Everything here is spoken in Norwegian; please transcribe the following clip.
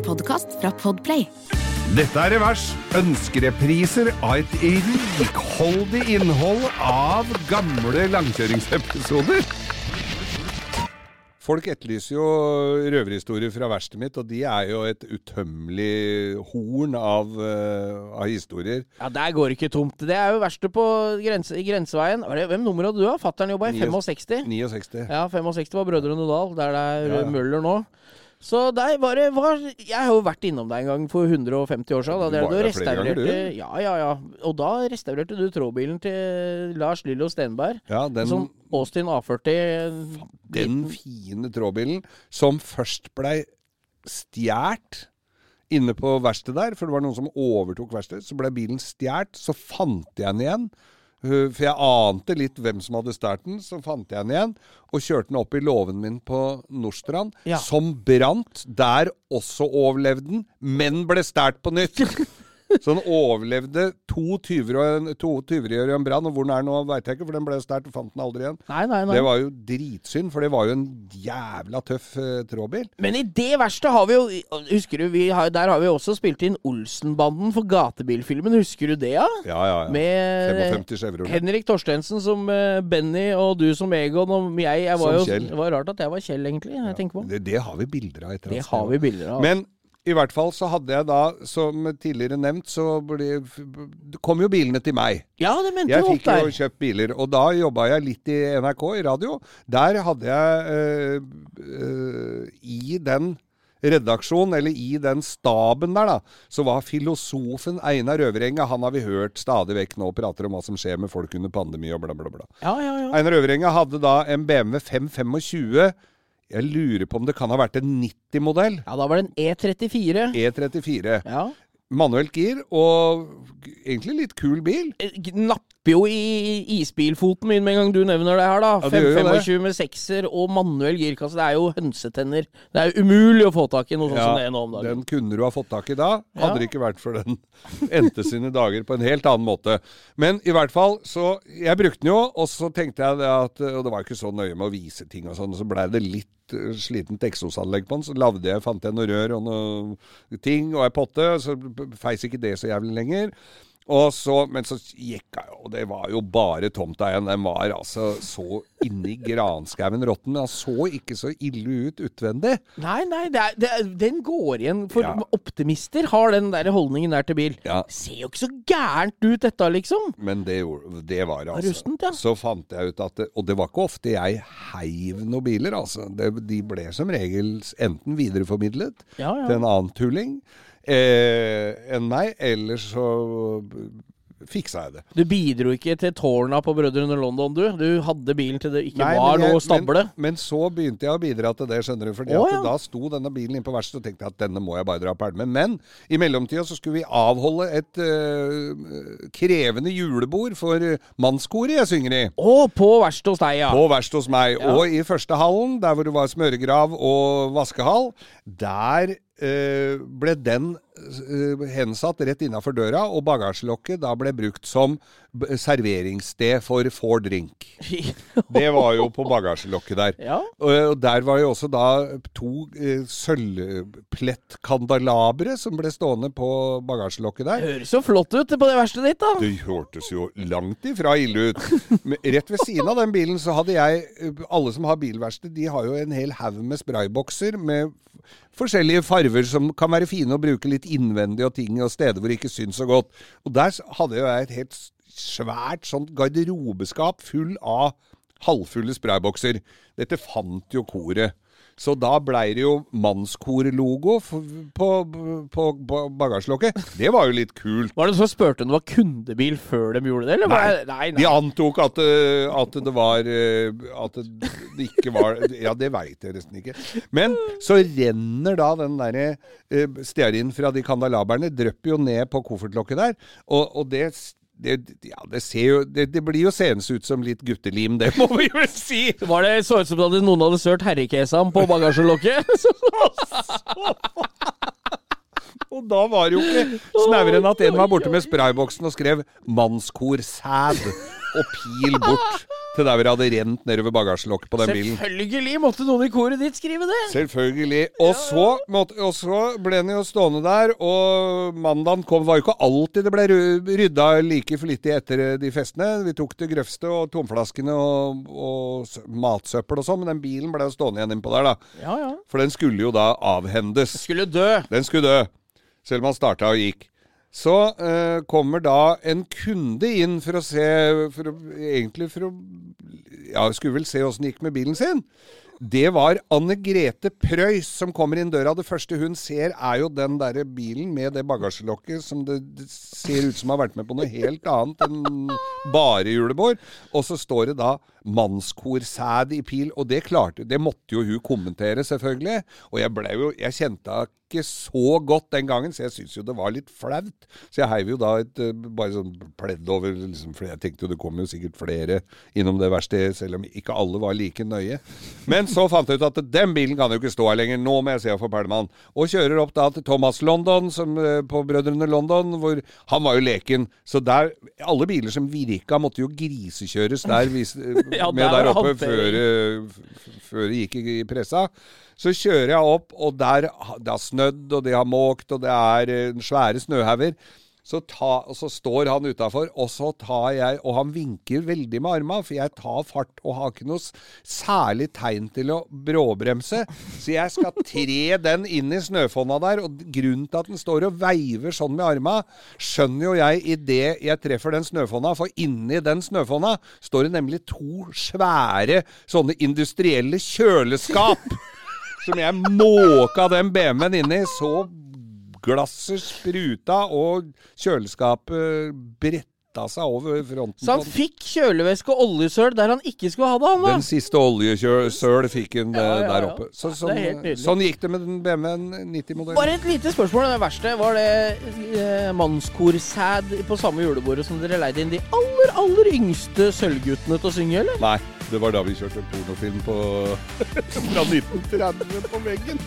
En podkast fra Podplay. Dette er Revers. Ønskerepriser av et rikholdig innhold av gamle langkjøringsepisoder. Folk etterlyser jo røverhistorier fra verkstedet mitt, og de er jo et utømmelig horn av, uh, av historier. Ja, Der går det ikke tomt. Det er jo verste på grense, i Grenseveien. Det- Hvem nummer hadde du? da? Fattern jobba i 65. 69. Ja, 65 var Brødrene Dal, der det er Ja, ja. Møller nå. Så der var det var, Jeg har jo vært innom deg en gang for 150 år siden. Da Du var der flere ganger, du. Ja, ja, ja. Og da restaurerte du trådbilen til Lars Lillo Stenberg. Ja, den, Som Austin A40. den fine trådbilen som først blei stjålet inne på verkstedet der, for det var noen som overtok verkstedet. Så ble bilen stjålet, så fant jeg den igjen. For jeg ante litt hvem som hadde stjålet den, så fant jeg den igjen. Og kjørte den opp i låven min på Nordstrand, Ja. som brant. Der også overlevde den, men ble stjålet på nytt. Så den overlevde to tyverier og en brann. Og hvor den er nå, veit jeg ikke, for den ble stjålet og fant den aldri igjen. Nei, nei, nei. Det var jo dritsynd, for det var jo en jævla tøff eh, trådbil. Men i det verste har vi jo Husker du, vi har, der har vi også spilt inn Olsenbanden for gatebilfilmen. Husker du det, ja? Ja, ja, ja. Med 55 Henrik Torstensen som eh, Benny, og du som Egon, og jeg, jeg var Som jo, Kjell. Det var rart at jeg var Kjell, egentlig. Jeg på. Det, det har vi bilder av. etter Det har vi bilder av. Men i hvert fall så hadde jeg da, som tidligere nevnt, så ble, kom jo bilene til meg. ja, det mente Jeg fikk jo kjøpt biler, og da jobba jeg litt i NRK, i radio. Der hadde jeg øh, øh, I den redaksjonen, eller i den staben der, da, så var filosofen Einar Øvrenga Han har vi hørt stadig vekk nå prater om hva som skjer med folk under pandemi og bla, bla, bla. Ja, ja, ja. Einar Øvrenga hadde da en BMW 525. Jeg lurer på om det kan ha vært en 90-modell. ja, da var det en E34. E34. Ja. Manuelt gir, og egentlig litt kul bil. Eh, Napper jo i isbilfoten min med en gang du nevner det her, da. Ja, det 525 med sekser og manuell girkasse. Det er jo hønsetenner. Det er jo umulig å få tak i noe sånt Ja, som det nå om dagen. Den kunne du ha fått tak i da. Hadde Ja. det ikke vært for den endte sine dager på en helt annen måte. Men i hvert fall, så Jeg brukte den jo, og så tenkte jeg at Og det var ikke så nøye med å vise ting og sånn, så blei det litt eh, slitent eksosanlegg på den. Så lagde jeg, fant jeg noe rør og noe ting og ei potte, så feis ikke det så jævlig lenger. Så, men så gikk jeg, og det var jo bare tomta igjen. Den var altså så inni granskauen råtten. Den så ikke så ille ut utvendig. Nei, nei, det er, det er, den går igjen. For Ja. optimister har den der holdningen der til bil. Ja. Ser jo ikke så gærent ut, dette, liksom. Men det, det var altså. Rustent, ja. Så fant jeg ut at det, Og det var ikke ofte jeg heiv noen biler, altså. Det, de ble som regel enten videreformidlet ja. til en annen tulling eh, enn meg, Ellers så fiksa jeg det. Du bidro ikke til tårna på Brødrene London, du. Du hadde bilen til det ikke Nei, var jeg- noe stable. Men, men så begynte jeg å bidra til det, skjønner du. Fordi Å, ja. da sto denne bilen inne på verkstedet og tenkte jeg at denne må jeg bare dra pælme. Men i mellomtida så skulle vi avholde et eh, krevende julebord for mannskoret jeg synger i. Å, på verkstedet hos deg, ja. På verkstedet hos meg. Ja. Og i første hallen, der hvor det var smøregrav og vaskehall, der ble den eh, hensatt rett innafor døra, og bagasjelokket da ble brukt som serveringssted for Four Drink. Det var jo på bagasjelokket der. Ja. Og, der var jo også da to eh, sølvplettkandalabre som ble stående på bagasjelokket der. Høres jo flott ut på det verkstedet ditt, da. Det hørtes jo langt ifra ille ut. Men rett ved siden av den bilen så hadde jeg Alle som har bilverksted, de har jo en hel haug med spraybokser med forskjellige farver som kan være fine å bruke litt innvendig og ting og steder hvor det ikke syns så godt. Og der hadde jeg et helt svært sånt garderobeskap full av halvfulle spraybokser. Dette fant jo koret. Så da blei det jo mannskorlogo på, på, på bagasjelokket. Det var jo litt kult. Var det noen som spurte om det var kundebil før de gjorde det, eller? Nei. nei, nei, De antok at, eh, at det var eh, At det ikke var Ja, det veit jeg nesten ikke. Men så renner da den derre stearinen fra de kandalaberne, drypper jo ned på koffertlokket der. Og, og det, det, ja, det ser jo det, det blir jo seende ut som litt guttelim, det må vi vel si! Var det så ut som at noen hadde sølt herrekesam på bagasjelokket? Og da var det jo ikke snauere enn at en var borte med sprayboksen og skrev 'mannskorsæd' og 'pil bort'. Til der hvor det hadde rent nedover bagasjelokket på den bilen. Selvfølgelig måtte noen i koret ditt skrive det! Selvfølgelig. Og så, måtte, og så ble den jo stående der, og mandagen kom. Det var jo ikke alltid det ble ry- rydda like flittig etter de festene. Vi tok det grøvste og tomflaskene og, og matsøppel og sånn, men den bilen ble jo stående igjen innpå der, da. Ja, ja. For den skulle jo da avhendes. Den Skulle dø. Den skulle dø, selv om han starta og gikk. Så eh, kommer da en kunde inn for å se for å, Egentlig for å Ja, skulle vel se åssen det gikk med bilen sin. Det var Anne Grete Preus som kommer inn døra. Det første hun ser, er jo den derre bilen med det bagasjelokket som det, det ser ut som har vært med på noe helt annet enn bare julebord. Og så står det da mannskorsæd i pil, og det klarte Det måtte jo hun kommentere, selvfølgelig. Og jeg ble jo Jeg kjente henne ikke så godt den gangen, så jeg syntes jo det var litt flaut. Så jeg heiv jo da et eh, bare sånn pledd over, liksom, for jeg tenkte jo det kom jo sikkert flere innom det verkstedet, selv om ikke alle var like nøye. Men så fant jeg ut at den bilen kan jo ikke stå her lenger, nå må jeg se få pælma. Og kjører opp da til Thomas London, som, eh, på Brødrene London, hvor han var jo leken. Så der Alle biler som virka, måtte jo grisekjøres der, hvis, eh, Ja, med der oppe før, eh, før det gikk i i pressa. Så kjører jeg opp, og der det har snødd, og det har måkt, og det er eh, svære snøhauger. Så, ta, så står han utafor, og så tar jeg Og han vinker veldig med armene, for jeg tar fart og har ikke noe særlig tegn til å bråbremse. Så jeg skal tre den inn i snøfonna der, og grunnen til at den står og veiver sånn med armene, skjønner jo jeg idet jeg treffer den snøfonna, for inni den snøfonna står det nemlig to svære sånne industrielle kjøleskap. Som jeg måka den BMW-en inni, så glasset spruta, og kjøleskapet bretta seg over fronten. Så han fikk kjølevæske og oljesøl der han ikke skulle ha det, han da. Den siste oljesøl fikk han ja, Ja, ja, der oppe. Så, sånn, sånn gikk det med den BMW-en 90-modellen. Bare et lite spørsmål. Det verste var det eh, mannskorsæd på samme julebordet som dere leide inn de aller, aller yngste sølvguttene til å synge, eller? Nei, det var da vi kjørte pornofilm på fra 1930 på veggen.